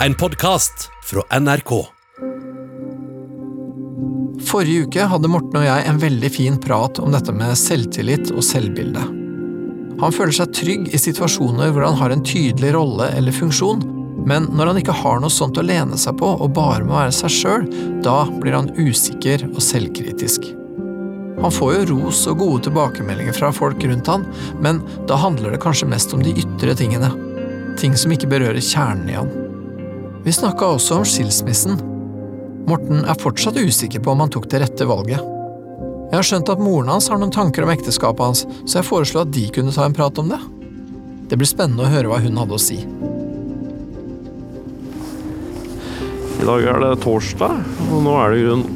En podkast fra NRK. Forrige uke hadde Morten og jeg en veldig fin prat om dette med selvtillit og selvbilde. Han føler seg trygg i situasjoner hvor han har en tydelig rolle eller funksjon, men når han ikke har noe sånt å lene seg på og bare må være seg sjøl, da blir han usikker og selvkritisk. Han får jo ros og gode tilbakemeldinger fra folk rundt han, men da handler det kanskje mest om de ytre tingene. Ting som ikke berører kjernen i han. Vi snakka også om skilsmissen. Morten er fortsatt usikker på om han tok det rette valget. Jeg har skjønt at moren hans har noen tanker om ekteskapet hans, så jeg foreslo at de kunne ta en prat om det. Det blir spennende å høre hva hun hadde å si. I dag er det torsdag, og nå er det grunn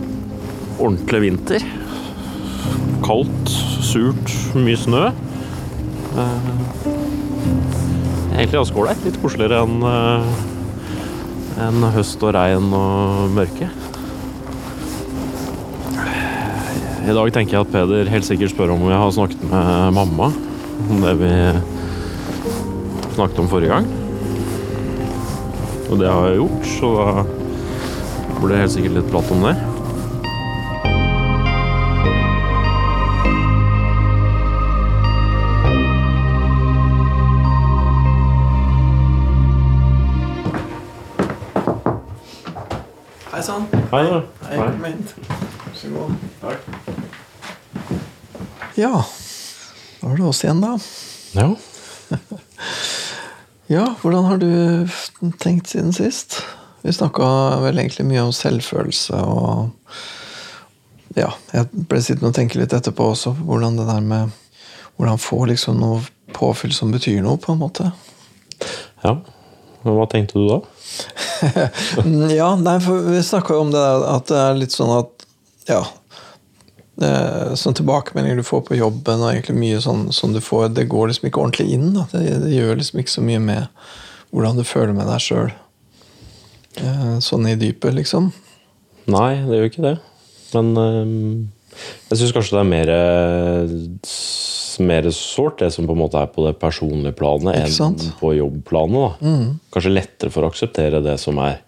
ordentlig vinter. Kaldt, surt, mye snø. Eh, egentlig ganske ålreit. Litt koseligere enn eh, enn høst og regn og mørke. I dag tenker jeg at Peder helt sikkert spør om jeg har snakket med mamma om det vi snakket om forrige gang. Og det har jeg gjort, så da blir det helt sikkert litt prat om det. Hei. Hei, kom inn. Vær så god. Ja, da var det oss igjen, da. Ja. Ja, hvordan har du tenkt siden sist? Vi snakka vel egentlig mye om selvfølelse og Ja, jeg ble sittende og tenke litt etterpå også, hvordan det der med Hvordan få liksom noe påfyll som betyr noe, på en måte. ja. Men hva tenkte du da? ja, nei, for vi snakka jo om det der at det er litt sånn at Ja. Eh, sånn tilbakemeldinger du får på jobben, og egentlig mye sånn som du får Det går liksom ikke ordentlig inn. Da. Det, det gjør liksom ikke så mye med hvordan du føler med deg sjøl. Eh, sånn i dypet, liksom. Nei, det gjør ikke det. Men øhm, jeg syns kanskje det er mer mer sårt, det som på en måte er på det personlige planet, enn på jobbplanet. da. Kanskje lettere for å akseptere det som er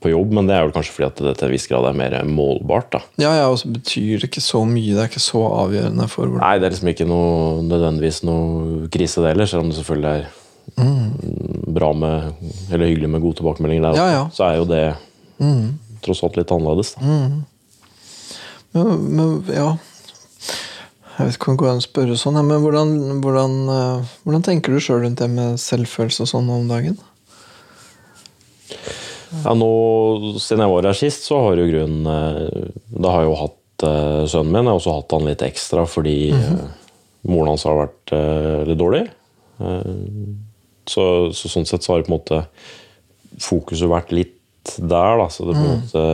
på jobb, men det er vel kanskje fordi at det til en viss grad er mer målbart. da. Ja, ja, og så betyr det ikke så mye. Det er ikke så avgjørende for hvordan Nei, det er liksom ikke noe, nødvendigvis noe krise det heller, selv om det selvfølgelig er bra med, eller hyggelig med gode tilbakemeldinger der. Ja, ja. Så er jo det tross alt litt annerledes. da. men, men ja Jeg vet ikke om det går an å spørre sånn, men hvordan, hvordan, eh, hvordan tenker du sjøl rundt det med selvfølelse og sånn om dagen? Ja, nå, Siden jeg var her sist, så har jo grunnen eh, Da har jeg jo hatt eh, sønnen min. Jeg har også hatt han litt ekstra fordi eh, moren hans har vært litt dårlig. Så, så sånn sett så har på en måte fokuset vært litt der, da. Så det på en måte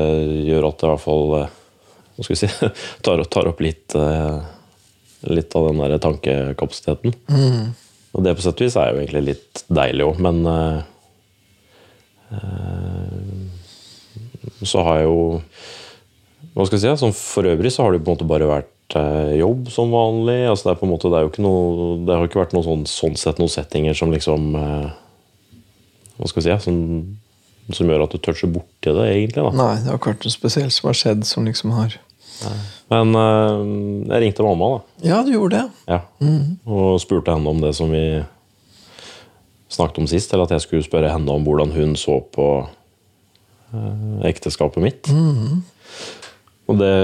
gjør at det i hvert fall Hva skal vi si tar, tar opp litt, litt av den der tankekapasiteten. Og det på sett og vis er jo egentlig litt deilig òg, men uh, så har jeg jo Hva skal jeg si? Sånn for øvrig så har det på en måte bare vært uh, jobb som vanlig. altså Det er på en måte, det er jo ikke noe Det har ikke vært noe sånn, sånn sett noen settinger som liksom uh, Hva skal jeg si? Som, som gjør at du toucher borti det, egentlig. da. Nei, det har ikke vært noe spesielt som har skjedd som liksom har Men uh, jeg ringte mamma, da. Ja, du gjorde det. Ja. Og spurte henne om det som vi snakket om sist. Eller at jeg skulle spørre henne om hvordan hun så på uh, ekteskapet mitt. Og det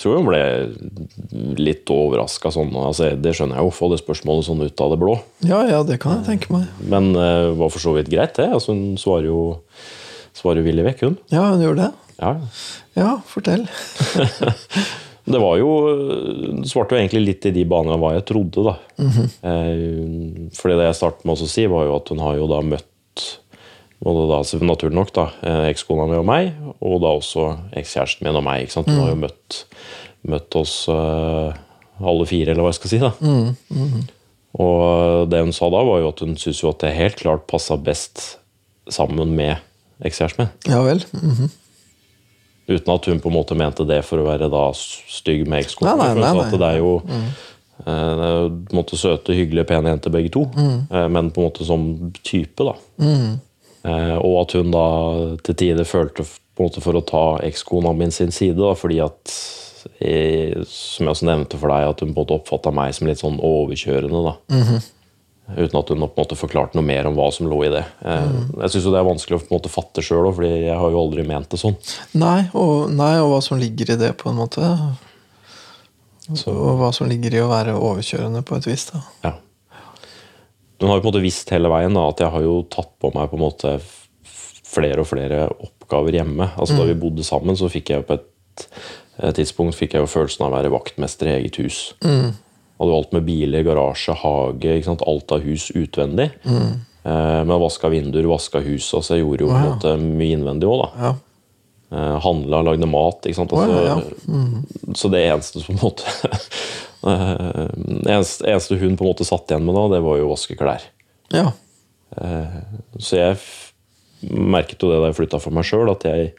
tror jeg hun ble litt overraska sånn. Altså, det skjønner jeg jo, få det spørsmålet sånn ut av det blå. Ja, ja, det kan jeg tenke meg. Men det var for så vidt greit, det. Altså, hun svarer jo svarer villig vekk, hun. Ja, hun gjorde det. Ja. Ja, fortell. Det var jo svarte jo egentlig litt i de banene hva jeg trodde, da. eh, fordi det jeg startet med å si, var jo at hun har jo da møtt både da, naturlig nok, da, eh, ekskona mi og meg, og da også ekskjæresten min og meg. ikke sant? Hun har jo møtt, møtt oss eh, alle fire, eller hva jeg skal si. da. Og det hun sa da, var jo at hun syntes jo at det helt klart passa best sammen med ekskjæresten min. Ja vel. Mhm. Uten at hun på en måte mente det for å være da stygg med ekskona. Nei, nei, nei, nei, Det er jo eh, på en måte søte, hyggelige, pene jenter begge to. Mm. Eh, Men på en måte som type, da. Eh, og at hun da til tider følte på en måte for å ta ekskona min sin side, da, fordi at jeg, Som jeg også nevnte for deg, at hun på en måte oppfatta meg som litt sånn overkjørende. da. Uten at hun på en måte forklarte noe mer om hva som lå i det. Eh, Jeg syns det er vanskelig å på en måte fatte sjøl òg, fordi jeg har jo aldri ment det sånn. Nei og, nei, og hva som ligger i det, på en måte. Og hva som ligger i å være overkjørende, på et vis. da. Ja. Hun har jo på en måte visst hele veien da, at jeg har jo tatt på meg på en måte flere og flere oppgaver hjemme. Altså Da vi bodde sammen, så fikk jeg jo på et, et tidspunkt fikk jeg jo følelsen av å være vaktmester i eget hus. Hadde jo alt med biler, garasje, hage, alt av hus utvendig. Eh, men vaska vinduer, vaska huset. Altså jeg gjorde jo på en måte mye innvendig òg. Ja. Eh, handla, lagde mat. ikke sant? Altså, Altså, ja, ja. Så det eneste som på en måte eh, eneste, eneste hun på en måte satt igjen med da, det var jo å vaske klær. ja. Så jeg merket jo det da jeg flytta for meg sjøl, at jeg,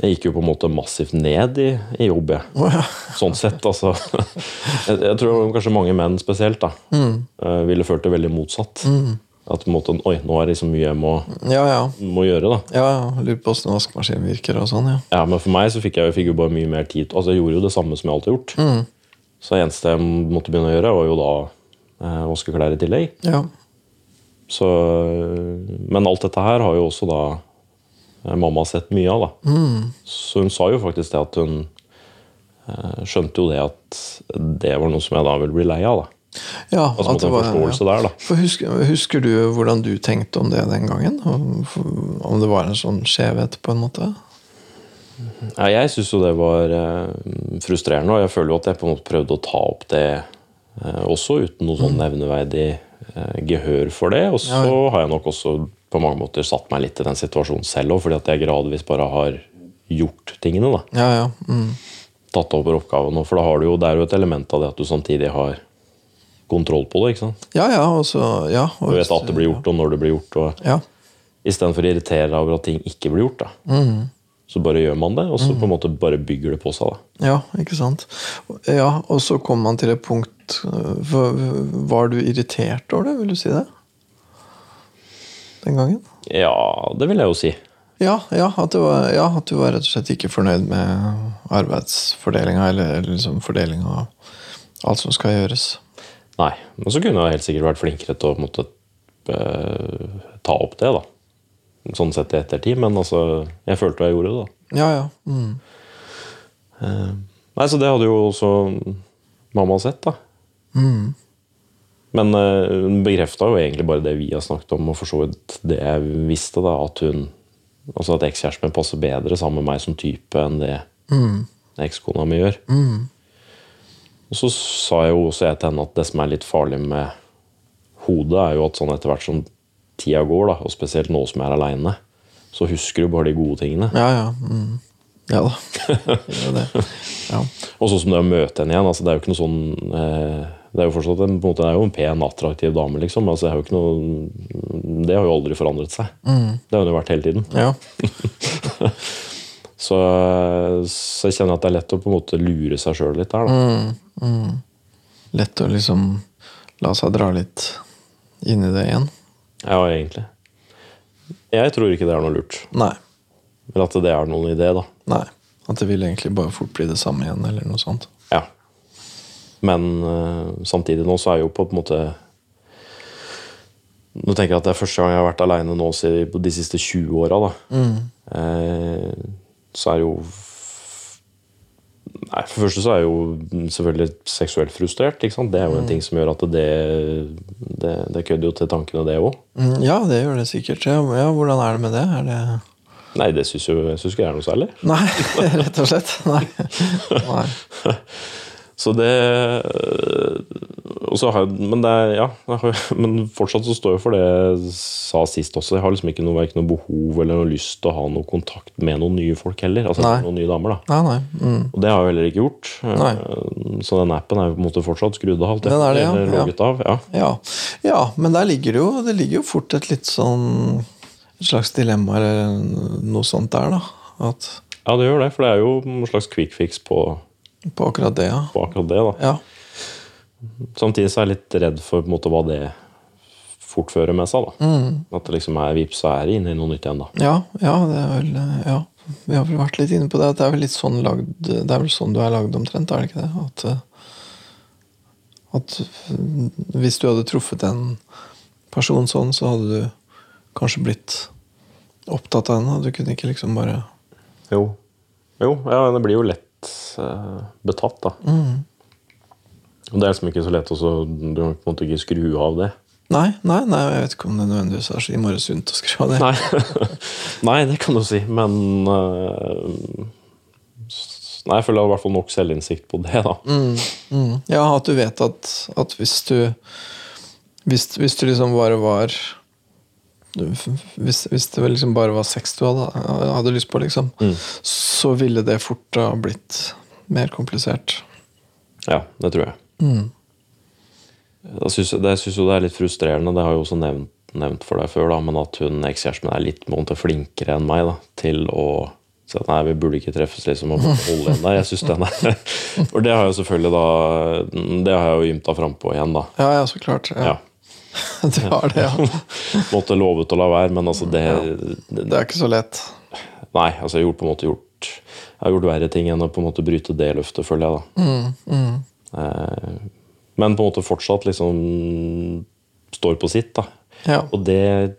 jeg gikk jo på en måte massivt ned i, i jobb. jeg. Oh, ja. Sånn sett, altså. Jeg, jeg tror kanskje mange menn spesielt da, mm. ville følt det veldig motsatt. At på en måte, oi, nå er det så mye jeg må, ja, ja. må gjøre. da. Ja, ja. Lurer på åssen vaskemaskinen virker og sånn, ja. Ja, Men for meg så fikk jeg, jeg fikk jo bare mye mer tid. Altså Jeg gjorde jo det samme som jeg alltid har gjort. Så det eneste jeg måtte begynne å gjøre, var jo da eh, vaske klær i tillegg. Ja. Så, men alt dette her har jo også da eh, har sett mye av. da. Så hun sa jo faktisk det at hun eh, skjønte jo det at det var noe som jeg da ville bli lei av. da. ja Altså måtte en forståelse der, da. For husker, husker du hvordan du tenkte om det den gangen? Om, om det var en sånn skjevhet, på en måte? Ja, jeg syns jo det var eh, frustrerende, og jeg føler jo at jeg på en måte prøvde å ta opp det eh, også, uten noe sånn nevneverdig eh, gehør for det. Og så Ja, har jeg nok også på mange måter satt meg litt i den situasjonen selv òg, fordi at jeg gradvis bare har gjort tingene. da. Ja, ja. Mm. Tatt over oppgaven, for da har du jo, det er jo et element av det at du samtidig har kontroll på det. ikke sant? Ja, ja, også, ja, og Du vet at det blir gjort, og når det blir gjort. og Ja. Istedenfor å irritere deg over at ting ikke blir gjort, da. så bare gjør man det, og så på en måte bare bygger det på seg. da. ja, ikke sant. Ja, og så kom man til et punkt øh, Var du irritert over det, vil du si det? Den gangen? Ja, det vil jeg jo si. Ja, ja, at du var, ja, at du var rett og slett ikke fornøyd med arbeidsfordelinga, eller, eller liksom fordelinga av alt som skal gjøres. Nei, men så kunne jeg helt sikkert vært flinkere til å måtte, eh, ta opp det, da. Sånn sett i ettertid, men altså, jeg følte jeg gjorde det, da. Ja, ja. Mm. Nei, så det hadde jo også mamma sett, da. Mm. Men eh, hun bekrefta jo egentlig bare det vi har snakket om, og for så vidt det jeg visste, da, at hun Altså at ekskjæresten min passer bedre sammen med meg som type enn det Mm. ekskona mi gjør. Og så sa jeg jo også jeg til henne at det som er litt farlig med hodet, er jo at sånn etter hvert som tida går, da, og spesielt nå som jeg er aleine, så husker du bare de gode tingene. Ja, ja. Mm. Ja da. Gjør det. Ja. Og sånn som det å møte henne igjen. altså Det er jo ikke noe sånn eh, Det er jo fortsatt en, på en, måte, det er jo en pen, attraktiv dame, liksom. altså Det jo ikke noe Det har jo aldri forandret seg. Det har jo vært hele tiden. ja. Så, så jeg kjenner at det er lett å på en måte lure seg sjøl litt der. da. Lett å liksom la seg dra litt inn i det igjen. Ja, egentlig. Jeg tror ikke det er noe lurt. Nei. Men at det er noen idé, da. Nei. At det vil egentlig bare fort bli det samme igjen, eller noe sånt. Men uh, samtidig nå så er jo på en måte Nå tenker jeg at det er første gang jeg har vært aleine nå på de siste 20 åra. Mm. Uh, så er jo Nei, For det første så er jeg jo selvfølgelig seksuelt frustrert. ikke sant? Det er jo en ting som gjør at det Det, det kødder jo til tankene, det òg. Mm, Ja, det gjør det sikkert. Ja, ja, hvordan er det med det? Er det Nei, det syns jo- jeg syns ikke det er noe særlig. Nei, rett og slett. Nei. Nei. Så det så har Men det ja, men fortsatt så står jeg for det jeg sa sist også. Jeg har liksom ikke noe, noe behov eller noe lyst til å ha noe kontakt med noen nye folk heller. Altså Nei. noen nye damer da. Nei, nei. Mm. Og det har jeg heller ikke gjort. Nei. Eh, Så den appen er jo på en måte fortsatt skrudd av. Er det, ja. eller Ja. av. Ja. Ja. men der ligger det jo Det ligger jo fort et litt sånn Et slags dilemma eller noe sånt der, da. At, ja, det gjør det. For det er jo en slags quick fix på, på akkurat det, ja. på akkurat det. da. Ja. Samtidig så er jeg litt redd for måte hva det fort fører med seg. da. At det liksom er vips, så er det inne i noe nytt igjen. da. Ja, ja, det er vel Ja. Vi har vel vært litt inne på det. at Det er vel litt sånn lagd Det er vel sånn du er lagd omtrent, er det ikke det? At, at hvis du hadde truffet en person sånn, så hadde du kanskje blitt opptatt av henne. Du kunne ikke liksom bare Jo, jo ja, det blir jo lett betatt, da. Og det er liksom ikke så lett også, Du kan på en måte ikke skru av det. Nei, nei, nei, jeg vet ikke om det nødvendigvis er så innmari sunt å skru av det. Nei. Nei, det kan du si, men uh, Nei, jeg føler jeg har i hvert fall nok selvinnsikt på det, da. Mm. Ja, at du vet at, at hvis du hvis, hvis du liksom bare var hvis, hvis det liksom bare var sex du hadde, hadde lyst på, liksom, så ville det fort ha blitt mer komplisert. Ja, det tror jeg. Det, jeg syns jo det er litt frustrerende, det har jeg også nevnt, nevnt for deg før, da, men at hun ekskjæresten er litt måte, flinkere enn meg da, til å si at nei, vi burde ikke treffes, liksom, og holde igjen der. Jeg synes den er For det har jeg selvfølgelig da Det har jeg jo ymta frampå igjen, da. Ja, ja, så klart. Ja. Ja. Du har det, ja. Måtte lovet å la være, men altså det, det Det er ikke så lett. Nei, altså jeg har gjort på en måte gjort Jeg har gjort verre ting enn å på en måte bryte det løftet, føler jeg, da. Eh, men på en måte fortsatt liksom står på sitt, da. Ja. Og det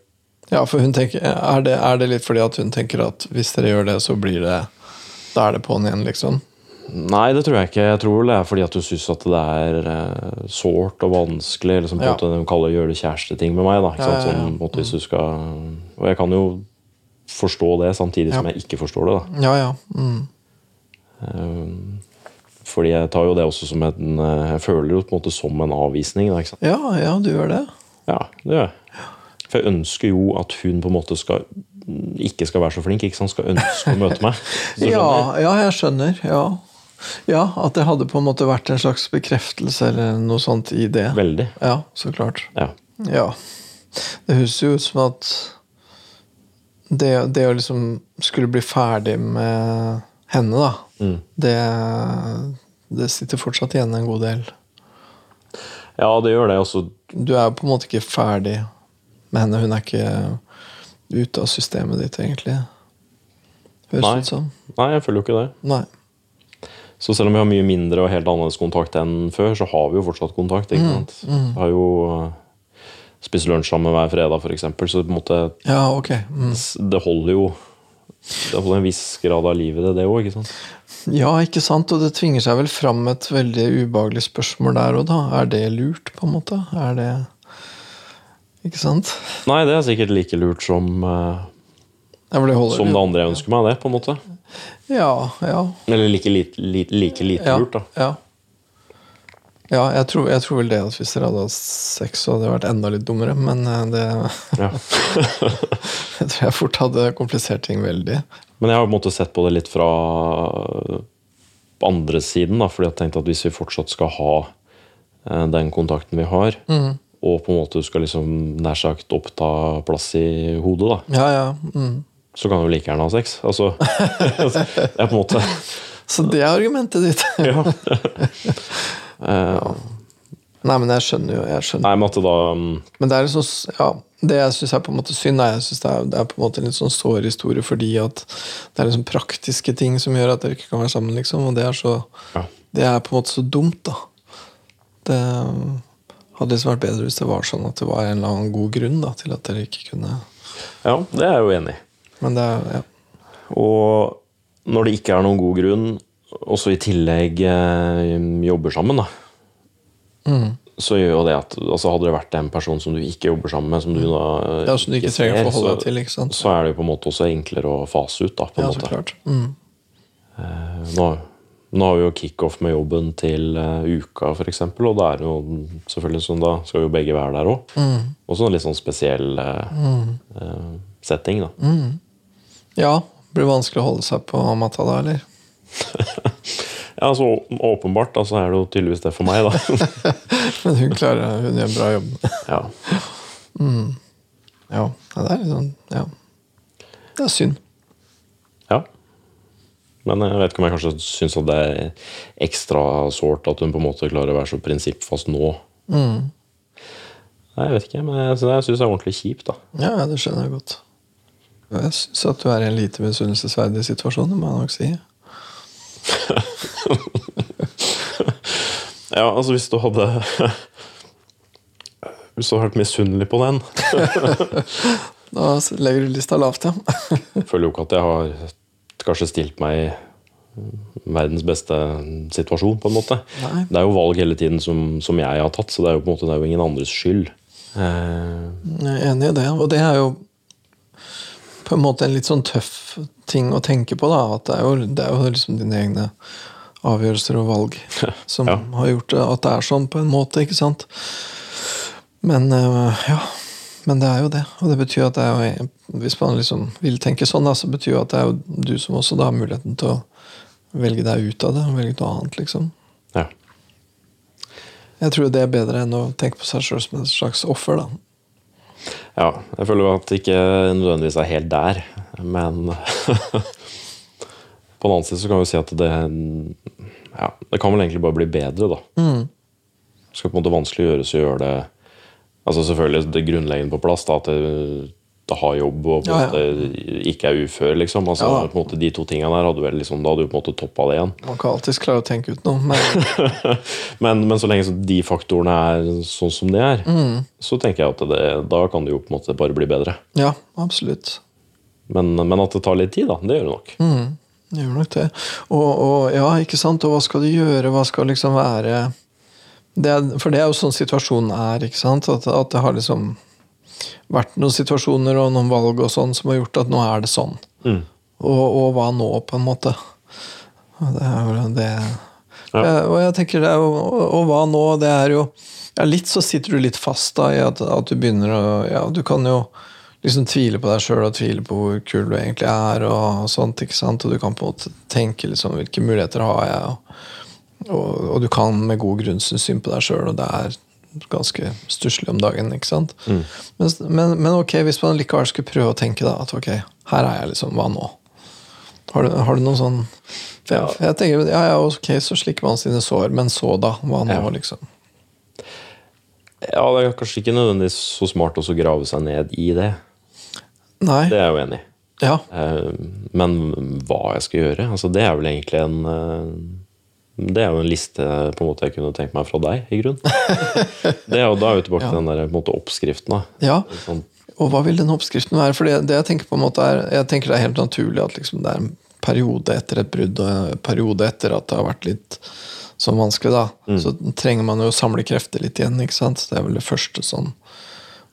Ja, for hun tenker, er det, er det litt fordi at hun tenker at hvis dere gjør det, så blir det Da er det på'n igjen, liksom? Nei, det tror jeg ikke. Jeg tror det er fordi at du syns at det er uh, sårt og vanskelig. Liksom, på Ja. måte, de kaller gjøre det kjæresteting med meg. Da, ikke sant? ja, ja. Sånn, måte, hvis du skal, og jeg kan jo forstå det, samtidig som jeg ikke forstår det. Da. Ja, ja. Mm. Fordi jeg tar jo det også som en eh, Jeg føler det jo på en måte som en avvisning. Da? Ja, ja, du gjør det. Ja, det gjør jeg. For jeg ønsker jo at hun på en måte skal ikke skal være så flink. Ikke sant? Skal ønske å møte meg. Ja, ja, jeg skjønner. Ja. Ja, at det hadde på en måte vært en slags bekreftelse eller noe sånt i det. Veldig. Ja, så klart. Ja. Ja. Det høres jo ut som at det, det å liksom skulle bli ferdig med henne, da, Mm. det, det sitter fortsatt igjen en god del. ja, det gjør det. Også, Du er på en måte ikke ferdig med henne. Hun er ikke ute av systemet ditt, egentlig. Høres Nei. ut som. nei, jeg føler jo ikke det. Nei. Så selv om vi har mye mindre og helt annerledes kontakt enn før, så har vi jo fortsatt kontakt. ikke sant? Vi har jo eh, spist lunsj sammen hver fredag, f.eks. Så på en måte, Ja, okay. Mm. det holder jo Det holder en viss grad av livet i det, det òg. Ja, ikke sant? Og det tvinger seg vel fram et veldig ubehagelig spørsmål der og da. Er det lurt, på en måte? Er det Ikke sant? Nei, det er sikkert like lurt som, uh, det som det andre jeg ønsker meg, det. på en måte. Ja, ja. Eller like lite, like, like lite Ja, lurt, da. ja. ja jeg, tror, jeg tror vel det at hvis dere hadde hatt sex, så hadde det vært enda litt dummere. Men eh, det Ja. jeg tror jeg fort hadde komplisert ting veldig. Men jeg har på en måte sett på det litt fra andre siden, da, fordi jeg har tenkt at hvis vi fortsatt skal ha eh, den kontakten vi har, og på en måte skal liksom nær sagt oppta plass i hodet, da, Ja, ja. Mm. Så kan du like gjerne ha sex. Altså, det er på en måte Så det er argumentet ditt. ja. Eh, Nei, men jeg skjønner jo. Jeg skjønner. Nei, men at det da um... Men det er liksom, ja, det jeg syns er på en måte synd, er, jeg synes det, er, det er på en måte en litt sånn sår historie fordi at det er liksom praktiske ting som gjør at dere ikke kan være sammen, liksom. Og det er så Ja. Det er på en måte så dumt, da. Det hadde liksom vært bedre hvis det var sånn at det var en eller annen god grunn da, til at dere ikke kunne Ja, det er jeg jo enig i. Men det ja. Og når det ikke er noen god grunn, og så i tillegg eh, jobber sammen, da, Mm. så gjør jo det at altså Hadde det vært en person som du ikke jobber sammen med, som du da eh, Ja, som du ikke å ser, så- til, ikke? Så er det jo på en måte også enklere å fase ut, da. på en ja, så måte. klart. Mm. Eh, Nå, nå har vi jo kickoff med jobben til uh, uka, f.eks., og da er det jo selvfølgelig sånn, da skal vi jo begge være der òg. Mm. Også en litt sånn spesiell eh, eh, setting, da. Mm. Ja, blir det vanskelig å holde seg på matta da, eller? Ja, så åpenbart, da, så er det jo tydeligvis det for meg, da. Men hun klarer Hun gjør en bra jobb. ja. Ja, ja, det er litt sånn Ja. Det er synd. Ja. Men jeg vet ikke om jeg kanskje syns at det er ekstra sårt at hun på en måte klarer å være så prinsippfast nå. Nei, jeg vet ikke, men jeg, jeg syns det er ordentlig kjipt, da. Ja, det skjønner jeg godt. Jeg syns at du er i en lite misunnelsesverdig situasjon, det må jeg nok si. Ja, altså hvis du hadde Hvis du hadde vært misunnelig på den Da legger du lista lavt, ja. Føler jo ikke at jeg har kanskje stilt meg i verdens beste situasjon, på en måte. Nei. Det er jo valg hele tiden som, som jeg har tatt, så det er jo på en måte ingen andres skyld. Eh, Jeg er enig i det. Og det er jo på en måte en litt sånn tøff ting å tenke på, da. At det er jo, det er jo liksom dine egne avgjørelser og valg som Ja. har gjort det, at det er sånn, på en måte. ikke sant? Men eh, ja. Men det er jo det. Og det betyr at det er jo Hvis man liksom vil tenke sånn, da, så betyr jo at det er jo du som også da har muligheten til å velge deg ut av det, og velge noe annet, liksom. ja. Jeg tror det er bedre enn å tenke på seg sjøl som et slags offer, da. Ja. Jeg føler jo at det ikke nødvendigvis er helt der, men På den annen side så kan vi si at det Ja, det kan vel egentlig bare bli bedre, da. Det skal på en måte vanskelig gjøres å gjøre det Altså selvfølgelig det grunnleggende på plass, da, at det, det ha jobb og Ja, ja. ikke er ufør, liksom. Altså, Ja. på en måte De to tingene der hadde vel liksom, da hadde du på en måte toppa det igjen. Man kan alltids klare å tenke ut noe, men Men, men så lenge så de faktorene er sånn som de er, Mm. så tenker jeg at det, da kan det jo på en måte bare bli bedre. ja, absolutt. Men, men at det tar litt tid, da, det gjør det nok. Mm, det gjør nok det. Og, og ja, ikke sant. Og hva skal du gjøre? Hva skal liksom være det er, For det er jo sånn situasjonen er, ikke sant. At, at det har liksom vært noen situasjoner og noen valg og sånn som har gjort at nå er det sånn. Mm. Og, og hva nå, på en måte? Det er jo det Ja. Ja, Og jeg tenker det er jo Og, og hva nå? Det er jo ja, Litt så sitter du litt fast da i at, at du begynner å Ja, du kan jo liksom tvile på deg sjøl og tvile på hvor kul du egentlig er, og sånt, ikke sant? Og du kan på en måte tenke liksom hvilke muligheter har jeg, og, og, og du kan med god grunn synes synd på deg sjøl, og det er ganske stusslig om dagen, ikke sant? Men, men, men ok, hvis man likevel skulle prøve å tenke da, at ok, her er jeg liksom, hva nå? Har du, har du noen sånn for jeg, for jeg tenker, ja, ja, ok, så slikker man sine sår, men så da? Hva nå, Ja. liksom? Ja, det er kanskje ikke nødvendigvis så smart å grave seg ned i det. Nei. Det er jeg jo enig i. Ja. Eh, Men hva jeg skal gjøre, altså det er vel egentlig en eh, Det er jo en liste på en måte jeg kunne tenkt meg fra deg, i grunn. Det er jo, da er Ja. til den der, måte, oppskriften. da. ja. Sånn, Og hva vil den oppskriften være? For det, det jeg tenker på en måte er Jeg tenker det er helt naturlig at liksom det er en periode etter et brudd og en periode etter at det har vært litt sånn vanskelig, da. Så trenger man jo å samle krefter litt igjen. ikke sant? Det er vel det første sånn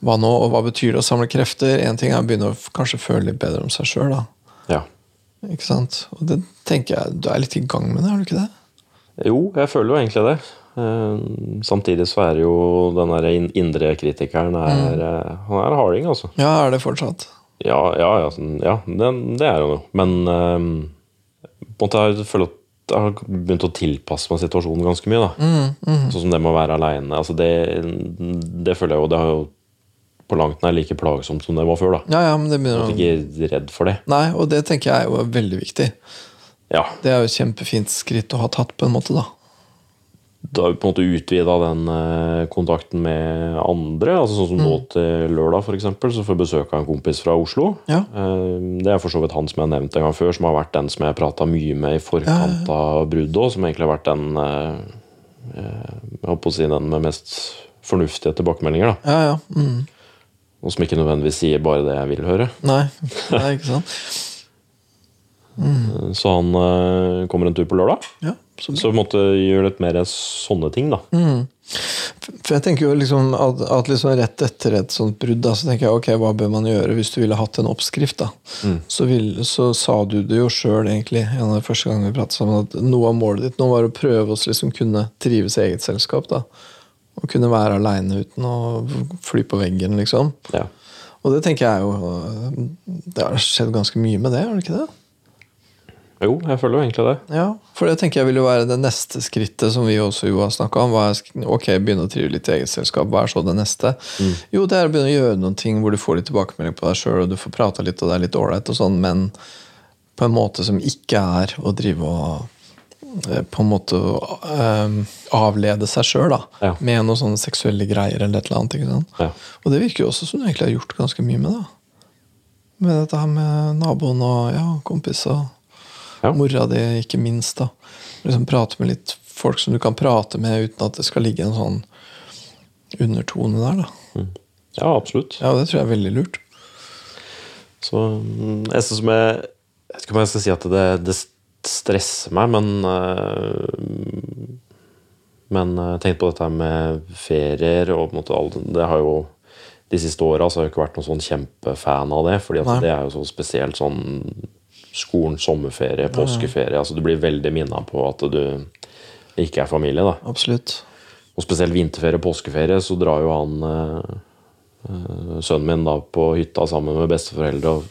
Hva nå, og hva betyr det å samle krefter? Én ting er å begynne å kanskje føle litt bedre om seg sjøl, da. ja. Ikke sant? Og det tenker jeg Du er litt i gang med det, er du ikke det? Jo, jeg føler jo egentlig det. Eh, Samtidig så er jo den der indre kritikeren er, mm. Han er harding, altså. Ja, er det fortsatt? Ja, ja, ja, sånn, ja det, det er han jo. Men um, på en måte jeg føler at jeg har begynt å tilpasse meg situasjonen ganske mye. da. Sånn som det med å være aleine. Altså det, det føler jeg jo Det har jo på langt nær like plagsomt som det var før. da. Ja, ja, men det Jeg er ikke redd for det. Nei, og det tenker jeg er jo veldig viktig. Ja, Det er jo et kjempefint skritt å ha tatt, på en måte, da. Da har vi på en måte utvida den eh, kontakten med andre. altså Sånn som nå til lørdag, for eksempel, så får jeg besøk av en kompis fra Oslo. Ja. Eh, Det er for så vidt han som jeg har nevnt en gang før, som har vært den som jeg prata mye med i forkant av bruddet òg. Som egentlig har vært den eh, jeg holdt på å si den med mest fornuftige tilbakemeldinger. da. Ja, ja. Mm. Og som ikke nødvendigvis sier bare det jeg vil høre. Nei. det er ikke sant? Så han uh, kommer en tur på lørdag. Ja, så. Så på en måte gjør litt mer sånne ting, da. For jeg tenker jo liksom at, at liksom rett etter et sånt brudd, da, så tenker jeg ok, hva bør man gjøre hvis du ville hatt en oppskrift? da? Så, vil, så sa du det jo sjøl, egentlig, en av de første gangene vi pratet sammen, at noe av målet ditt nå var å prøve å liksom kunne trives i eget selskap. da. Å kunne være aleine uten å fly på veggen, liksom. Ja. Og det tenker jeg jo Det har skjedd ganske mye med det, har det ikke det? Jo, jeg føler jo egentlig det. Ja, for det tenker jeg vil jo være det neste skrittet som vi også jo har snakka om. Er, ok, begynne å trive litt i eget selskap. Hva er så det neste? Jo, det er å begynne å gjøre noen ting hvor du får litt tilbakemelding på deg sjøl, og du får prata litt, og det er litt ålreit, og sånn, men på en måte som ikke er å drive og eh, på en måte eh, avlede seg sjøl. Ja. Med noen sånne seksuelle greier eller et eller annet. Ja. Og det virker jo også som du egentlig har gjort ganske mye med, da. Med dette her med naboen og ja, kompis og Ja. mora di, ikke minst. da. Liksom Prate med litt folk som du kan prate med uten at det skal ligge en sånn undertone der. da. ja, absolutt. Ja, det tror jeg er veldig lurt. Så mm, jeg synes som jeg Jeg vet ikke om jeg skal si at det, det stresser meg, men øh, Men øh, tenk på dette med ferier og på en alt Det har jo de siste åra har jeg ikke vært noen sånn kjempefan av det. fordi at det er jo så spesielt sånn skolen, sommerferie, påskeferie. altså Du blir veldig minna på at du ikke er familie. da. Absolutt. Og spesielt vinterferie og påskeferie, så drar jo han eh, eh, sønnen min da på hytta sammen med besteforeldre. og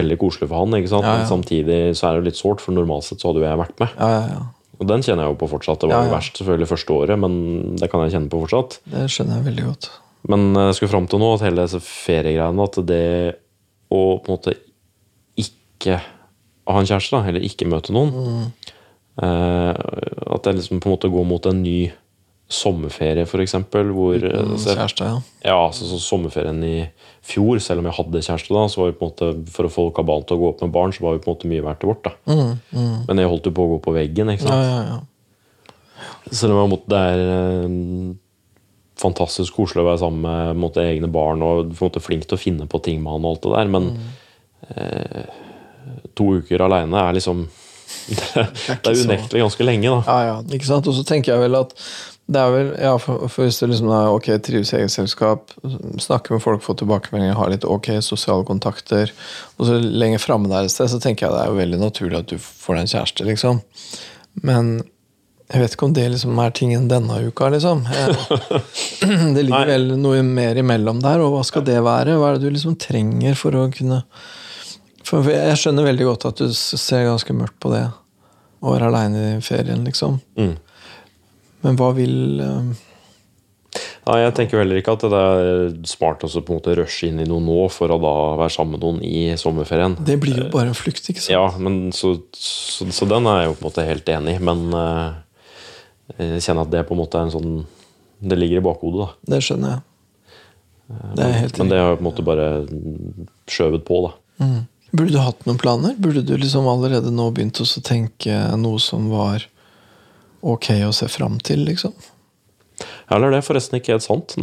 Veldig koselig for han, ikke sant? Ja, ja. men samtidig så er det litt sårt, for normalt sett så hadde jo jeg vært med. Ja, ja, ja. Og den kjenner jeg jo på fortsatt. Det var jo verst selvfølgelig første året, men det kan jeg kjenne på fortsatt. Det skjønner jeg veldig godt. Men eh, jeg skulle fram til nå at hele disse feriegreiene At det å på en måte ikke ha en kjæreste, da, eller ikke møte noen eh, At jeg liksom på en måte går mot en ny sommerferie, f.eks. Hvor eh, Mm, så jeg- Kjæreste, ja. ja, altså så Sommerferien i fjor, selv om jeg hadde kjæreste da, så var vi på en måte, for å få kabalen til å gå opp med barn, så var vi på en måte mye verdt det vårt. da. Mm, mm. Men jeg holdt jo på å gå på veggen. ikke sant? ja, ja. Selv om jeg måtte, det er eh, fantastisk koselig å være sammen med måte, egne barn og på en måte flink til å finne på ting med han og alt det der, men eh, to uker aleine er liksom Det, det er unektelig ganske lenge, da. Ja, ja, ikke sant? Og så tenker jeg vel at det er vel, ja, for, for Hvis du liksom er ok, trives i eget selskap, snakker med folk, får tilbakemeldinger, har litt ok sosiale kontakter, og så lenger framme der et sted, så tenker jeg det er jo veldig naturlig at du får deg en kjæreste, liksom. Men jeg vet ikke om det liksom er tingen denne uka, liksom. Det ligger vel noe mer imellom der, og hva skal det være? Hva er det du liksom trenger for å kunne for Jeg skjønner veldig godt at du ser ganske mørkt på det. Å være aleine i ferien, liksom. Mm. Men hva vil eh, Nei, jeg tenker heller ikke at det er smart å på en måte rushe inn i noe nå for å da være sammen med noen i sommerferien. Det blir jo bare en flukt, ikke sant? Ja, men så, så, så den er jeg jo på en måte helt enig i, men uh, jeg kjenner at det på en måte er en sånn Det ligger i bakhodet, da. Det skjønner jeg. Det er helt Men det har jeg på en måte bare skjøvet på, da. Mm. Burde du hatt noen planer? Burde du liksom allerede nå begynt å tenke noe som var ok å se fram til, liksom? Ja, Eller det er forresten ikke helt sant.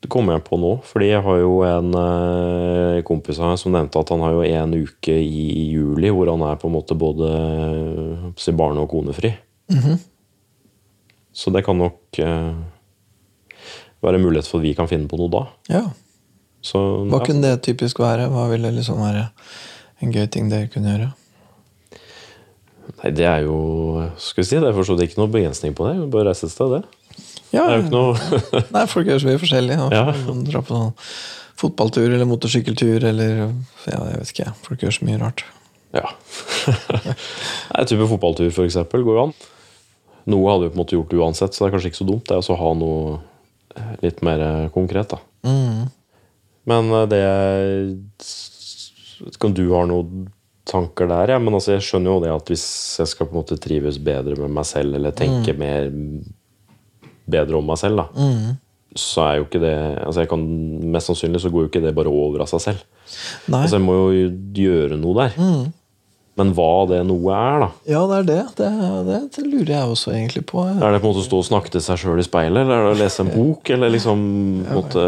Det kommer jeg på nå. Fordi jeg har jo en eh, kompis av meg som nevnte at han har jo en uke i juli hvor han er på en måte både eh, barne- og konefri. Mhm. Så det kan nok eh, være mulighet for at vi kan finne på noe da. Ja. Så, Hva ja. kunne det typisk være? Hva ville liksom være en gøy ting dere kunne gjøre? Nei, det er jo Skal vi si, det er for ikke noe begrensning på det. Vi bare reise et sted, det. Ja, Det er jo ikke noe Nei, folk gjør så mye forskjellig. og Ja. Dra på noen fotballtur eller motorsykkeltur eller ja, jeg vet ikke. Folk gjør så mye rart. Ja. Nei, type fotballtur, for eksempel, går jo an. Noe hadde vi på en måte gjort uansett, så det er kanskje ikke så dumt det er å ha noe eh, litt mer eh, konkret. da. Mm. Men eh, det jeg vet ikke om du har noen tanker der, ja, men altså, jeg skjønner jo det at hvis jeg skal på en måte trives bedre med meg selv, eller tenke mer bedre om meg selv, da, Mm. så er jo ikke det altså jeg kan, Mest sannsynlig så går jo ikke det bare over av seg selv. Nei. Altså Jeg må jo gjøre noe der. Mm. Men hva det noe er, da Ja, det er det. Det, det. det lurer jeg også egentlig på. Er det på en måte å stå og snakke til seg sjøl i speilet, eller er det å lese en bok? Eller liksom ja, en måte,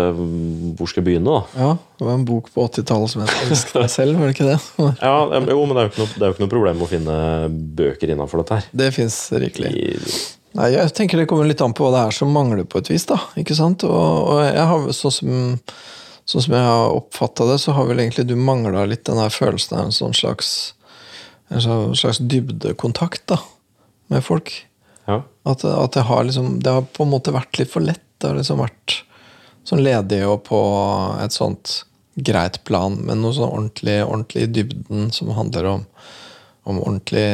Hvor skal jeg begynne, da? Ja, Det var en bok på 80-tallet som jeg elsket deg selv', var det ikke det? Ja, Jo, men det er jo ikke noe, det er jo ikke noe problem å finne bøker innafor dette her. Det fins rikelig. I, Nei, Jeg tenker det kommer litt an på hva det er som mangler på et vis. da, ikke sant? Og, og jeg har, sånn, som, sånn som jeg har oppfatta det, så har vel egentlig du mangla litt den der følelsen av en sånn slags en slags dybdekontakt da, med folk. ja. At, at det, har liksom, det har på en måte vært litt for lett. Det har liksom vært sånn ledig og på et sånt greit plan, men noe sånn ordentlig, ordentlig i dybden som handler om, om ordentlig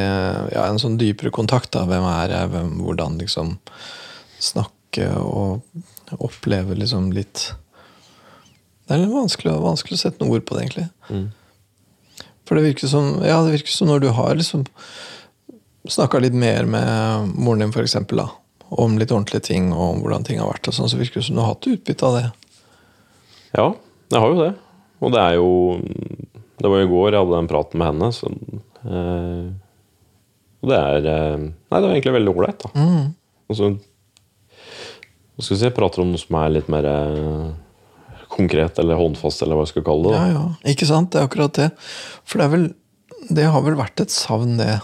Ja, en sånn dypere kontakt. da, Hvem er jeg? Hvem, hvordan liksom snakke og oppleve liksom litt Det er litt vanskelig, vanskelig å sette noen ord på det, egentlig. Mm. For det virker som ja, det virker som når du har liksom snakka litt mer med moren din, for eksempel, da, om litt ordentlige ting, og om hvordan ting har vært, og sånn, så virker det som du har hatt utbytte av det. Ja, jeg har jo det. Og det er jo Det var i går jeg hadde den praten med henne, så eh, Og det er eh, Nei, det var egentlig veldig ålreit, da. Mm. Og så Hva skal vi si, jeg prater om noe som er litt mer eh, konkret eller håndfast, eller hva jeg skal kalle det. Ja, da. ja. Ikke sant? Det er akkurat det. For det er vel Det har vel vært et savn, det.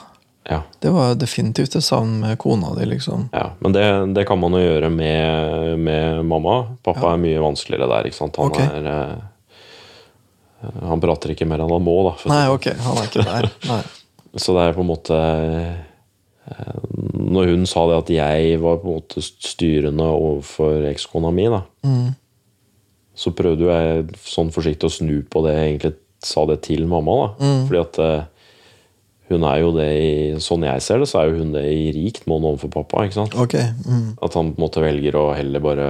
Ja. Det var definitivt et savn med kona di, liksom. Ja, men det, det kan man jo gjøre med, med mamma. Pappa er mye vanskeligere der. ikke sant? Han okay. er eh, Han prater ikke mer enn han må, da. Nei, ok, han er ikke der. Nei. Så det er på en måte eh, Når hun sa det at jeg var på en måte styrende overfor ekskona mi, da, Mm. Så prøvde jeg sånn forsiktig å snu på det jeg egentlig sa det til mamma. da. Mm. Fordi at eh, hun er jo det i Sånn jeg ser det, så er jo hun det i rikt monn overfor pappa. ikke sant? Okay. Mm. At han på en måte velger å heller bare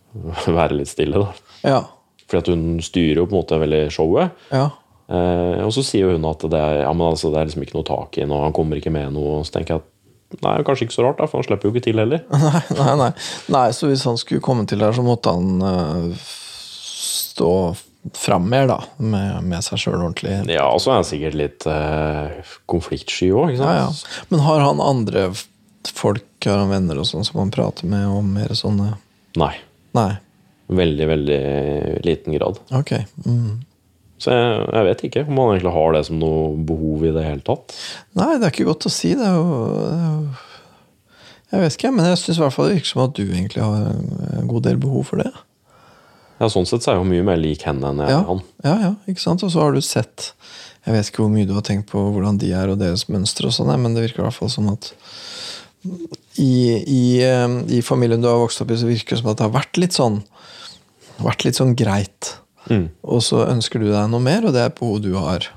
være litt stille. da. Ja. Fordi at hun styrer jo på en måte veldig showet. Ja. Eh, og så sier hun at det er, ja, men altså, det er liksom ikke noe tak i noe, han kommer ikke med noe. Så tenker jeg at nei, kanskje ikke så rart, da, for han slipper jo ikke til heller. Nei, nei, nei. nei, så hvis han skulle komme til der, så måtte han øh, stå fram mer, da. Med, med seg sjøl ordentlig. Ja, og så er han sikkert litt eh, konfliktsky òg, Ja, ja. Men har han andre folk, har han venner og sånn, som han prater med om mer sånne Nei. Nei. Veldig, veldig liten grad. Ok. Mm. Så jeg, jeg vet ikke om han egentlig har det som noe behov i det hele tatt. Nei, det er ikke godt å si. Det er jo, det er jo Jeg vet ikke, men jeg syns det virker som at du egentlig har en god del behov for det. Ja, Sånn sett så er jeg jo mye mer lik henne enn jeg Ja, er han. ja, ja, ikke sant? Og så har du sett Jeg vet ikke hvor mye du har tenkt på hvordan de er og deres mønstre, og sånn, men det virker i hvert fall som at i, i, i familien du har vokst opp i, så virker det som at det har vært litt sånn vært litt sånn greit. Mm. Og så ønsker du deg noe mer, og det er behovet behov du har.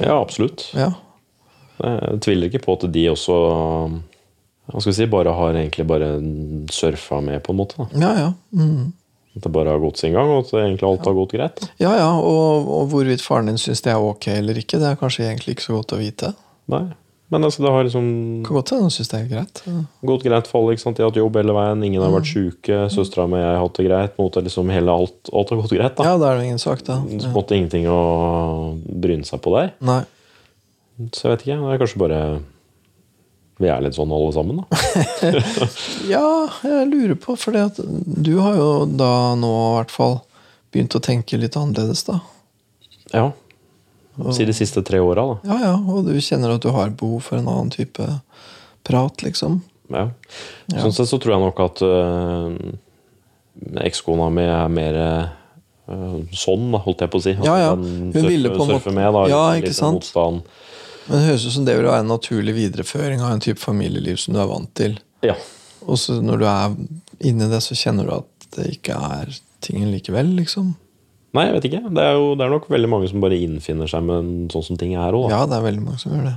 Ja, absolutt. Ja. Jeg tviler ikke på at de også hva skal vi si, bare har egentlig bare surfa med, på en måte. da. Ja, ja. Mm. At det bare har gått sin gang, og at egentlig alt har gått greit. da. Ja, ja, og, og hvorvidt faren din syns det er ok eller ikke, det er kanskje egentlig ikke så godt å vite. Nei. Men altså, det har liksom Kan godt hende han syns det er greit. gått greit for alle. ikke sant? De har hatt jobb hele veien, ingen har vært sjuke. Søstera mi og jeg har hatt det greit. Mot liksom hele alt, alt har gått greit. da. Ja, da er det ingen sak, da. Så måtte en ingenting å bryne seg på der. Nei. Så jeg vet ikke. Det er kanskje bare vi er litt sånn alle sammen, da. Ja, jeg lurer på, for du har jo da nå i hvert fall begynt å tenke litt annerledes, da. Ja. Si de siste tre åra, da. Ja, ja, og du kjenner at du har behov for en annen type prat, liksom. Ja. Sånn sett så tror jeg nok at øh, ekskona mi er mer øh, sånn, holdt jeg på å si. At Ja, ja. Hun Hun ville på en surfer måte- med, da. Ja, ikke sant? Motstand. Men det høres ut som det vil være en naturlig videreføring av en type familieliv som du er vant til. Ja. Og så når du er inni det, så kjenner du at det ikke er tingen likevel, liksom. Nei, jeg vet ikke. Det er jo det er nok veldig mange som bare innfinner seg med sånn som ting er òg. Ja, det er veldig mange som gjør det.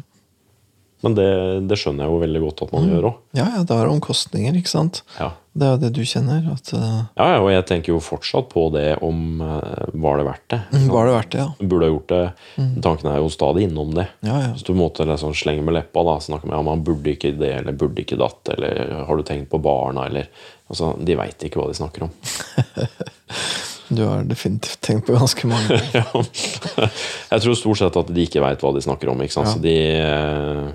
Men det, det skjønner jeg jo veldig godt at man gjør òg. Ja, ja, det har omkostninger, ikke sant? Ja. Det er jo det du kjenner. At, uh, ja, ja, og jeg tenker jo fortsatt på det om uh, var det verdt det. Mm, var det verdt det, ja? Burde ha gjort det. Tanken er jo stadig innom det. Ja, ja. Hvis du måtte liksom slenger med leppa da, snakker med ja, man burde ikke det, eller burde ikke datt, eller har du tenkt på barna, eller altså, De veit ikke hva de snakker om. Du har definitivt tenkt på ganske mange. Ja. Jeg tror stort sett at de ikke veit hva de snakker om. Ikke sant? Så de eh,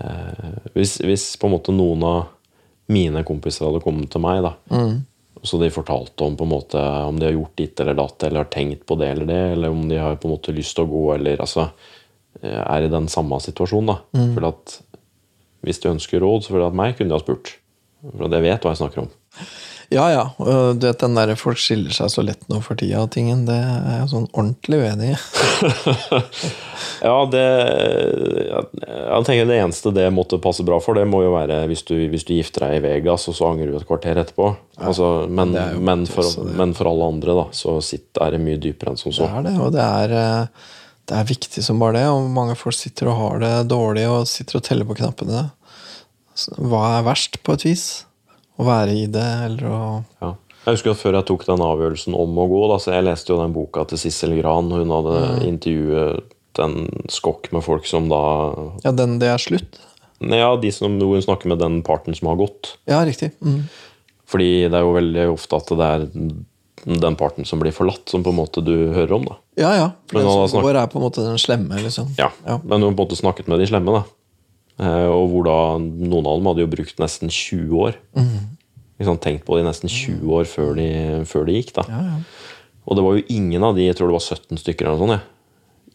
eh, hvis, hvis på en måte noen av mine kompiser hadde kommet til meg, da, Mm. så de fortalte om på en måte om de har gjort ditt eller datt, eller har tenkt på det eller det, eller om de har på en måte lyst til å gå, eller altså eh, er i den samme situasjonen, da. Mm. For at hvis de ønsker råd, så føler jeg at meg kunne de ha spurt. For jeg vet hva jeg snakker om. Ja, ja. Du vet, den der folk skiller seg så lett nå for tida og tingen, det er jeg sånn ordentlig uenig i. Ja, det jeg, tenker Det eneste det måtte passe bra for, det må jo være hvis du, hvis du gifter deg i Vegas, og så angrer du et kvarter etterpå. altså, men, men, for, men for alle andre, da, så sitter, er det mye dypere enn som så. Det er det, og det er, eh, det er viktig som bare det. Og mange folk sitter og har det dårlig og sitter og teller på knappene. Hva er verst, på et vis? Å være i det, eller å Ja. Jeg husker at Før jeg tok den avgjørelsen om å gå, da, så jeg leste jo den boka til Sissel Gran. Hun hadde Mm. intervjuet en skokk med folk som da Ja, den det er slutt? Ja, de som hun snakker med den parten som har gått. Ja, riktig. Mm. Fordi det er jo veldig ofte at det er den parten som blir forlatt, som på en måte du hører om. da. Ja, ja. For Men den som snakket- går, er på en måte den slemme, liksom. Ja, Ja. Men hun på en måte snakket med de slemme, da. Eh, og hvor da noen av dem hadde jo brukt nesten 20 år. Liksom tenkt på det i nesten 20 år før de, før de gikk. da. Ja, ja. Og det var jo ingen av de, jeg tror det var 17 stykker eller noe sånt. Ja.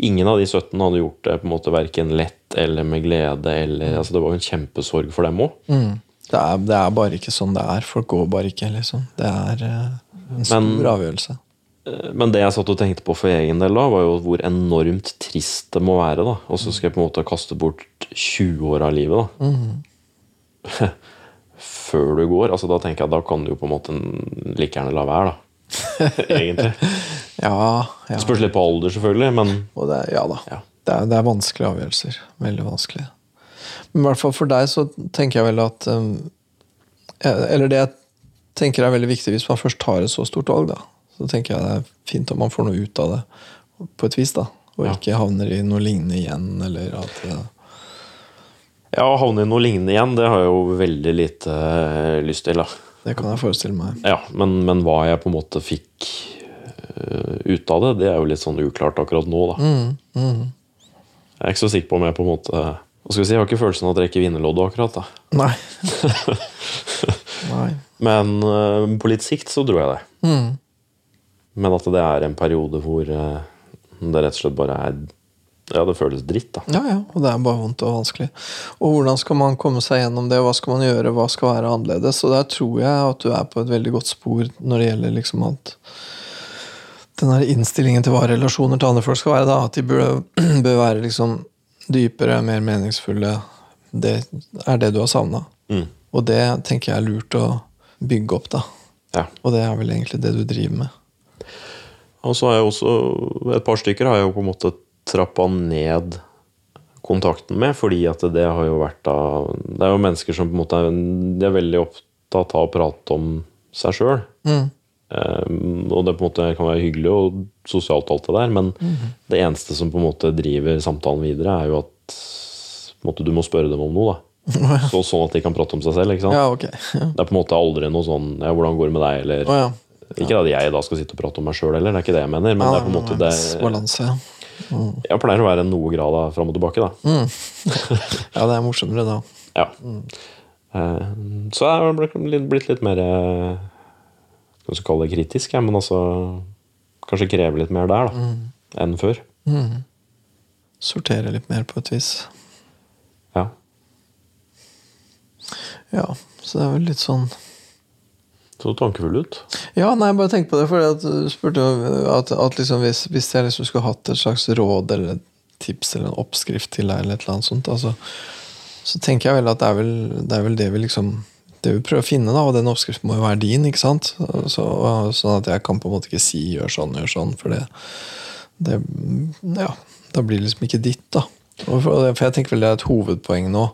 Ingen av de 17 hadde gjort det på en måte verken lett eller med glede. eller, altså Det var jo en kjempesorg for dem òg. Mm. Det, det er bare ikke sånn det er. Folk går bare ikke, liksom. Det er eh, en stor Men- avgjørelse. Men det jeg satt og tenkte på for egen del da, var jo hvor enormt trist det må være. da. Og så skal jeg på en måte kaste bort 20 år av livet. da. Før du går. altså Da tenker jeg da kan du jo på en måte like gjerne la være, da. Egentlig. Ja, ja. Spørs litt på alder, selvfølgelig, men det, ja da. Ja. Det, er, det er vanskelige avgjørelser. Veldig vanskelig. Men i hvert fall for deg så tenker jeg vel at um, Eller det jeg tenker er veldig viktig hvis man først tar et så stort valg, da. Så tenker jeg det er fint om man får noe ut av det på et vis, da. Og Ja. ikke havner i noe lignende igjen, eller at ja, å havne i noe lignende igjen, det har jeg jo veldig lite eh, lyst til. da. Det kan jeg forestille meg. Ja, men, men hva jeg på en måte fikk uh, ut av det, det er jo litt sånn uklart akkurat nå, da. Jeg er ikke så sikker på om jeg på en måte Hva skal vi si, Jeg har ikke følelsen av å trekke vinnerloddet akkurat. da. Nei. Nei. Men uh, på litt sikt så tror jeg det. Mm. Men at det er en periode hvor uh, det rett og slett bare er Ja, det føles dritt, da. Ja, ja, og det er bare vondt og vanskelig. Og hvordan skal man komme seg gjennom det, hva skal man gjøre, hva skal være annerledes? Og der tror jeg at du er på et veldig godt spor når det gjelder liksom at den her innstillingen til hva relasjoner til andre folk skal være, da, at de bør, bør være liksom dypere, mer meningsfulle. Det er det du har savna. Mm. Og det tenker jeg er lurt å bygge opp, da. Ja. Og det er vel egentlig det du driver med. Og så har jeg også Et par stykker har jeg jo på en måte trappa ned kontakten med, fordi at det har jo vært da Det er jo mennesker som på en måte er, de er veldig opptatt av å prate om seg sjøl. Mm. og det på en måte kan være hyggelig og sosialt, alt det der, men det eneste som på en måte driver samtalen videre, er jo at måte, du må spørre dem om noe. da så, Sånn at de kan prate om seg selv. Ja, okay. Ja. Det er på en måte aldri noe sånn ja, 'Hvordan går det med deg?' eller. Ikke at jeg da skal sitte og prate om meg sjøl heller, det er ikke det jeg mener. Men det er på en måte det Ja. Jeg pleier å være noe grad av fram og tilbake, da. Ja, det er morsommere da. Ja. Mm. Så jeg har blitt litt- mer eh, Skal vi kalle det kritisk, men altså Kanskje kreve litt mer der, da. Enn før. Sortere litt mer på et vis. Ja. Ja, så det er vel litt sånn Så tankefull ut. Ja, nei, bare tenk på det, for du spurte jo at, at liksom hvis, hvis jeg liksom skulle hatt et slags råd eller tips eller en oppskrift til deg, eller et eller annet sånt, altså, så tenker jeg vel at det er vel det, er vel det vi liksom det vi prøver å finne, da, og den oppskriften må jo være din. ikke sant? Så, sånn at jeg kan på en måte ikke si 'gjør sånn, gjør sånn', for det, det Ja, da blir det liksom ikke ditt, da. Og for, for jeg tenker vel det er et hovedpoeng nå,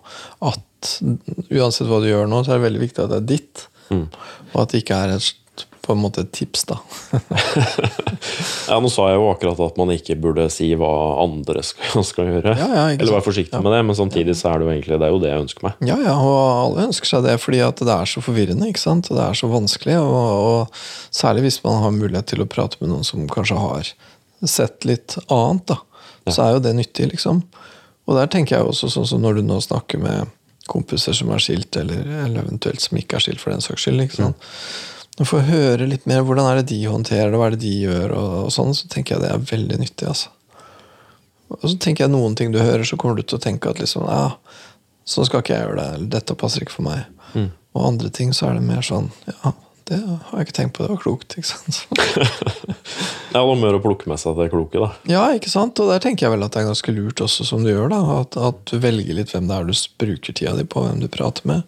at uansett hva du gjør nå, så er det veldig viktig at det er ditt. Og at det ikke er et, på en måte et tips, da. Ja, Nå sa jeg jo akkurat at man ikke burde si hva andre skal, skal gjøre. Ja, ja, Eller være forsiktig med det, men samtidig så er det jo egentlig det jo det jeg ønsker meg. Ja, ja, og alle ønsker seg det fordi at det er så forvirrende, ikke sant? Og det er så vanskelig. Og, og særlig hvis man har mulighet til å prate med noen som kanskje har sett litt annet, da. Så er jo det nyttig, liksom. Og der tenker jeg også sånn som når du nå snakker med kompiser som er skilt, eller, eller eventuelt som ikke er skilt, for den saks skyld. ikke sant? Når du får høre litt mer hvordan er det de håndterer det, hva er det de gjør, og, og sånn, så tenker jeg det er veldig nyttig. altså. Og så tenker jeg noen ting du hører, så kommer du til å tenke at liksom, ja, sånn skal ikke jeg gjøre det, eller dette passer ikke for meg. Og andre ting så er det mer sånn, ja, det har jeg ikke tenkt på, det var klokt. ikke sant? Ja, noe mer å plukke med seg det kloke, da. Ja, ikke sant? Og der tenker jeg vel at det er ganske lurt også, som du gjør, da. At, at du velger litt hvem det er du bruker tida di på, hvem du prater med.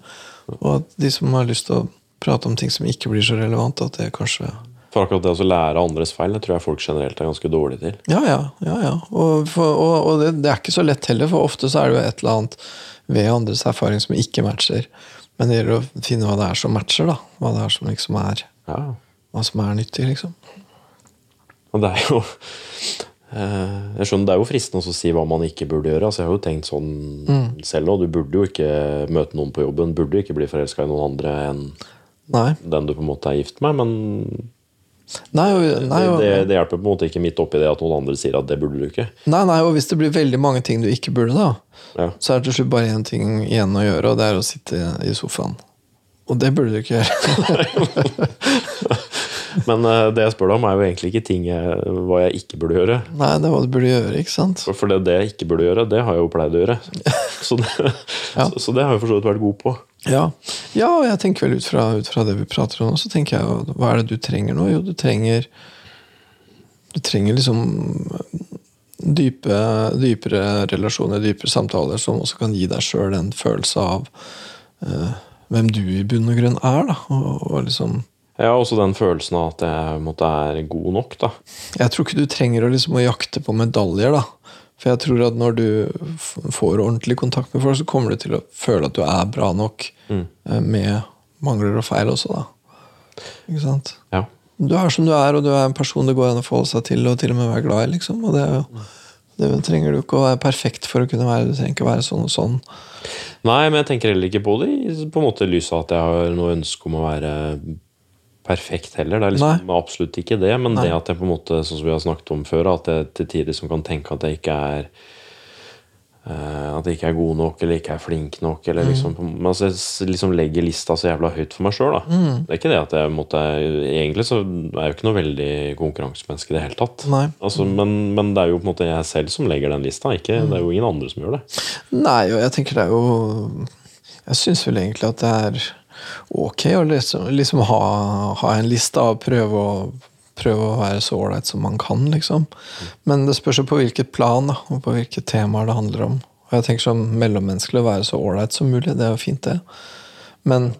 Og at de som har lyst til å prate om ting som ikke blir så relevant, at det kanskje For akkurat det å lære andres feil, det tror jeg folk generelt er ganske dårlige til. Ja, ja. ja, ja. Og, for, og, og det, det er ikke så lett heller, for ofte så er det jo et eller annet ved andres erfaring som ikke matcher. Men det gjelder å finne hva det er som matcher, da. Hva det er som liksom er Ja, Hva som er nyttig, liksom. Og det er jo Eh, Jeg skjønner, Det er jo fristende å si hva man ikke burde gjøre. altså Jeg har jo tenkt sånn Mm. selv òg. Du burde jo ikke møte noen på jobben. Burde jo ikke bli forelska i noen andre enn Nei. den du på en måte er gift med. Men Nei, og, nei, og, det, det hjelper på en måte ikke midt oppi det at noen andre sier at det burde du ikke. nei, nei, og hvis det blir veldig mange ting du ikke burde, da, Ja. så er det til slutt bare én ting igjen å gjøre, og det er å sitte i sofaen. Og det burde du ikke gjøre. Men eh, det jeg spør deg om, er jo egentlig ikke ting jeg, hva jeg ikke burde gjøre. Nei, det er hva du burde gjøre, ikke sant? For- For det, det jeg ikke burde gjøre, det har jeg jo pleid å gjøre. Så det, Ja. så, så det har jeg for så vidt vært god på. Ja, ja og jeg tenker vel ut fra, ut fra det vi prater om så tenker jeg hva er det du trenger nå? Jo, du trenger Du trenger liksom dype, dypere relasjoner, dypere samtaler, som også kan gi deg sjøl en følelse av uh, hvem du i bunn og grunn er, da. Og, og liksom Jeg har også den følelsen av at jeg måtte er god nok. da. Jeg tror ikke du trenger å, liksom, å jakte på medaljer, da. For jeg tror at når du får ordentlig kontakt med folk, så kommer du til å føle at du er bra nok Mm. eh, med mangler og feil også, da. Ikke sant? Ja. Du er som du er, og du er en person det går an å forholde seg til, og til og med være glad i, liksom. Og det, er jo, det trenger du ikke å være perfekt for å kunne være. Du trenger ikke å være sånn og sånn. Nei, men jeg tenker heller ikke på det i på en måte lys av at jeg har noe ønske om å være perfekt heller. Det er liksom absolutt ikke det. Men det at jeg på en måte, sånn som vi har snakket om før, at jeg til tider liksom kan tenke at jeg ikke er uh, at jeg ikke er god nok eller ikke er flink nok. Eller liksom, men altså, jeg liksom legger lista så jævla høyt for meg sjøl. Det er ikke det at jeg måtte Egentlig så er jeg jo ikke noe veldig konkurransemenneske i det hele tatt. Nei. Altså, men, men det er jo på en måte jeg selv som legger den lista, ikke, det er jo ingen andre som gjør det. Nei, og jeg tenker det er jo Jeg syns vel egentlig at det er ok å liksom, liksom ha, ha en liste og prøve å Prøve å være så ålreit som man kan, liksom. Men det spørs jo på hvilket plan og på hvilke temaer det handler om. Og jeg tenker sånn mellommenneskelig å være så ålreit som mulig. Det er jo fint, det. Men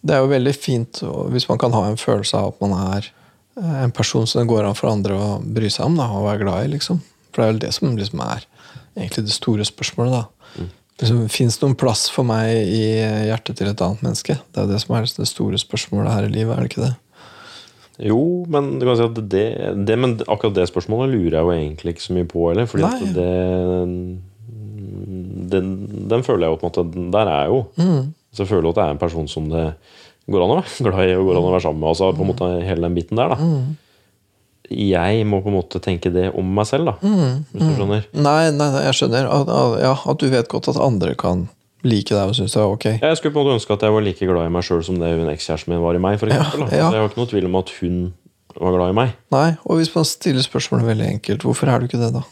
det er jo veldig fint hvis man kan ha en følelse av at man er eh, en person som det går an for andre å bry seg om da, og være glad i. liksom. For det er vel det som liksom er egentlig det store spørsmålet. da. Liksom, Fins det noen plass for meg i hjertet til et annet menneske? Det er det som er det store spørsmålet her i livet, er det ikke det? Jo, men si at det, det, men akkurat det spørsmålet lurer jeg jo egentlig ikke så mye på heller. Fordi det den, den føler jeg jo på en måte Der er jeg jo. Så jeg føler at jeg er en person som det går an å være glad i og går an å være sammen med. Altså på en måte hele den biten der, da. Jeg må på en måte tenke det om meg selv, da. Hvis du skjønner. Nei, nei, nei jeg skjønner. At, ja, at du vet godt at andre kan like deg og synes det er ok. Jeg skulle på en måte ønske at jeg var like glad i meg sjøl som det hun ekskjæresten min var i meg. For eksempel. Ja, ja. Så jeg har ikke noe tvil om at hun var glad i meg. Nei, Og hvis man stiller spørsmålet veldig enkelt, hvorfor er du ikke det, da?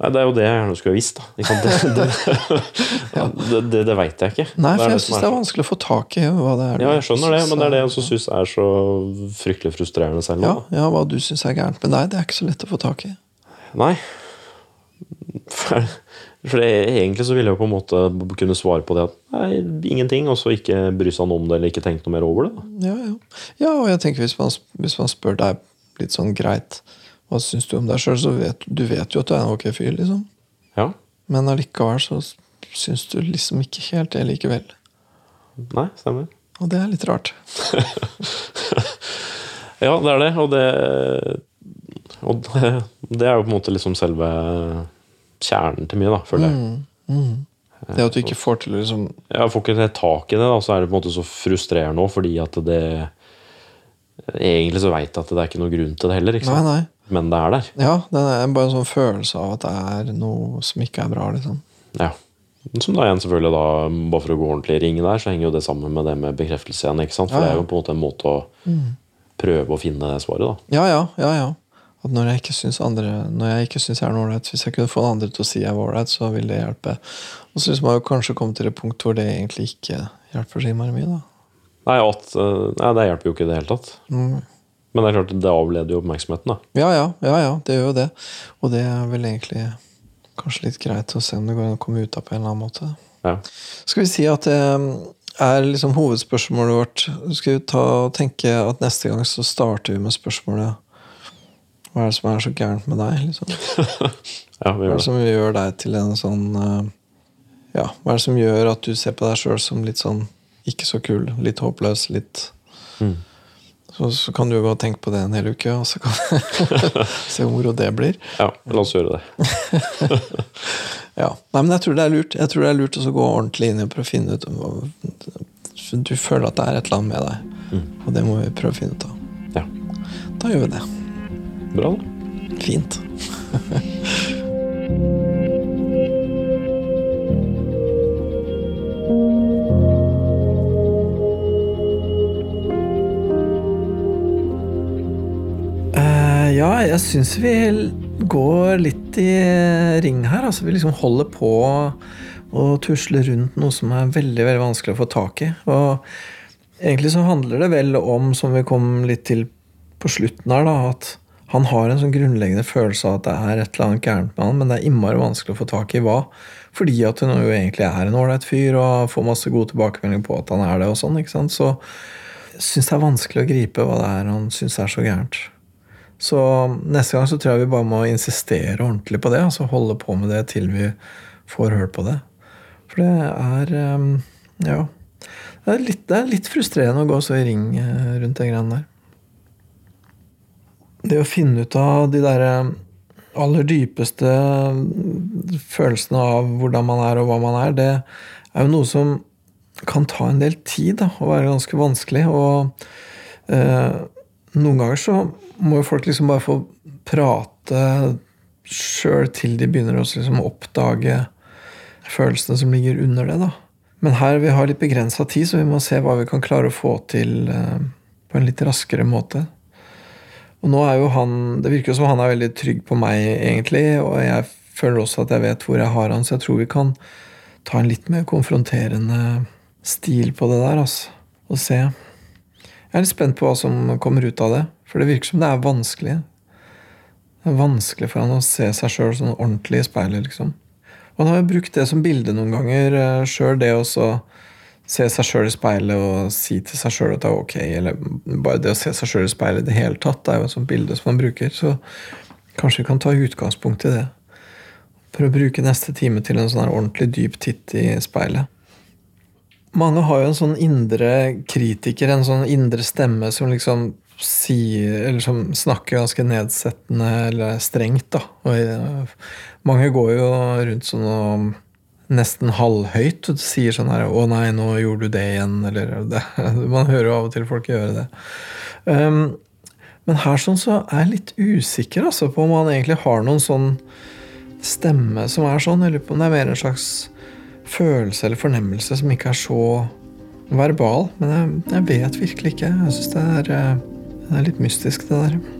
Nei, Det er jo det jeg gjerne skulle visst. da? Det, det, det, det, det veit jeg ikke. Nei, for jeg syns det er vanskelig å få tak i hva det er. Ja, jeg skjønner det, men det er det jeg også syns er så fryktelig frustrerende selv Ja, nå. ja, hva du syns er gærent med deg, det er ikke så lett å få tak i. Nei. For, for egentlig så ville jeg på en måte kunne svare på det at nei, ingenting, og så ikke bry seg noe om det eller ikke tenke noe mer over det. da. Ja, ja. ja og jeg tenker hvis man, hvis man spør deg litt sånn greit hva syns du om deg sjøl, så vet du vet jo at du er en ok fyr, liksom. Ja. Men allikevel så syns du liksom ikke helt det likevel. Nei, stemmer. Og det er litt rart. Ja, det er det, og det Og det, det er jo på en måte liksom selve kjernen til mye, da, føler jeg. Det at du ikke får til liksom Ja, får ikke tak i det, da, så er det på en måte så frustrerende òg, fordi at det Egentlig så veit jeg at det er ikke noe grunn til det heller, Nei, nei. Men det er der. Ja, det er bare en sånn følelse av at det er noe som ikke er bra, liksom. Ja. Som da igjen selvfølgelig da, bare for å gå ordentlig i ring der, så henger jo det sammen med det med bekreftelse igjen. ikke sant? For Ja, det er jo på en måte en måte å prøve å finne det svaret, da. Ja, ja, ja, ja. At når jeg ikke syns andre Når jeg ikke syns jeg er noe ålreit, hvis jeg kunne få andre til å si jeg var ålreit, så vil det hjelpe. Og så syns man jo kanskje kommet til et punkt hvor det egentlig ikke hjelper så innmari mye, da. Nei, at, eh, nei, det hjelper jo ikke i det hele tatt. Mm. Men det er klart, det avleder jo oppmerksomheten, da. Ja, ja, ja, ja, det gjør jo det. Og det er vel egentlig kanskje litt greit å se om det går an å komme ut av på en eller annen måte. Ja. Skal vi si at det er liksom hovedspørsmålet vårt. Skal vi ta og tenke at neste gang så starter vi med spørsmålet Hva er det som er så gærent med deg? liksom? ja, vi Hva er det det. som gjør deg til en sånn eh, Ja, hva er det som gjør at du ser på deg sjøl som litt sånn ikke så kul, litt håpløs, litt Mm. Så, så kan du gå og tenke på det en hel uke, og så kan se hvor moro det blir. Ja, la oss gjøre det. Ja. Nei, men jeg tror det er lurt Jeg tror det er lurt å gå ordentlig inn og å finne ut Du føler at det er et eller annet med deg, og det må vi prøve å finne ut av. Ja, Da gjør vi det. Bra, da. Fint. Ja, jeg syns vi går litt i ring her. Altså, vi liksom holder på å tusle rundt noe som er veldig veldig vanskelig å få tak i. Og egentlig så handler det vel om, som vi kom litt til på slutten her, da, at han har en sånn grunnleggende følelse av at det er et eller annet gærent med han, men det er innmari vanskelig å få tak i hva. Fordi at hun jo egentlig er en ålreit fyr og får masse gode tilbakemeldinger på at han er det. og sånn, ikke sant? Så syns det er vanskelig å gripe hva det er han syns er så gærent. Så neste gang så tror jeg vi bare må insistere ordentlig på det. altså Holde på med det til vi får hørt på det. For det er ehm, Ja. Det er litt, det er litt frustrerende å gå så i ring eh, rundt de greiene der. Det å finne ut av de derre aller dypeste følelsene av hvordan man er og hva man er, det er jo noe som kan ta en del tid da, og være ganske vanskelig. Og eh, noen ganger så må jo folk liksom bare få prate sjøl til de begynner å liksom oppdage følelsene som ligger under det. da. Men her vi har litt begrensa tid, så vi må se hva vi kan klare å få til eh, på en litt raskere måte. Og nå er jo han Det virker jo som han er veldig trygg på meg, egentlig, og jeg føler også at jeg vet hvor jeg har han, så jeg tror vi kan ta en litt mer konfronterende stil på det der, altså. Og se. Jeg er litt spent på hva som kommer ut av det, for det virker som det er vanskelig. Det er vanskelig for han å se seg sjøl sånn ordentlig i speilet, liksom. Og han har jo brukt det som bilde noen ganger sjøl, det å se seg sjøl i speilet og si til seg sjøl at det er ok, eller bare det å se seg sjøl i speilet i det hele tatt, det er jo et sånt bilde som han bruker. Så kanskje vi kan ta utgangspunkt i det. For å bruke neste time til en sånn ordentlig dyp titt i speilet. Mange har jo en sånn indre kritiker, en sånn indre stemme som liksom sier Eller som snakker ganske nedsettende eller strengt, da. Og eh, mange går jo rundt sånn og nesten halvhøyt og sier sånn her 'Å nei, nå gjorde du det igjen', eller det. Man hører jo av og til folk gjøre det. Um, men her sånn så er jeg litt usikker altså, på om han egentlig har noen sånn stemme som er sånn. Jeg lurer på om det er mer en slags følelse eller fornemmelse som ikke er så verbal. Men jeg, jeg vet virkelig ikke. Jeg syns det, eh, det er litt mystisk, det der.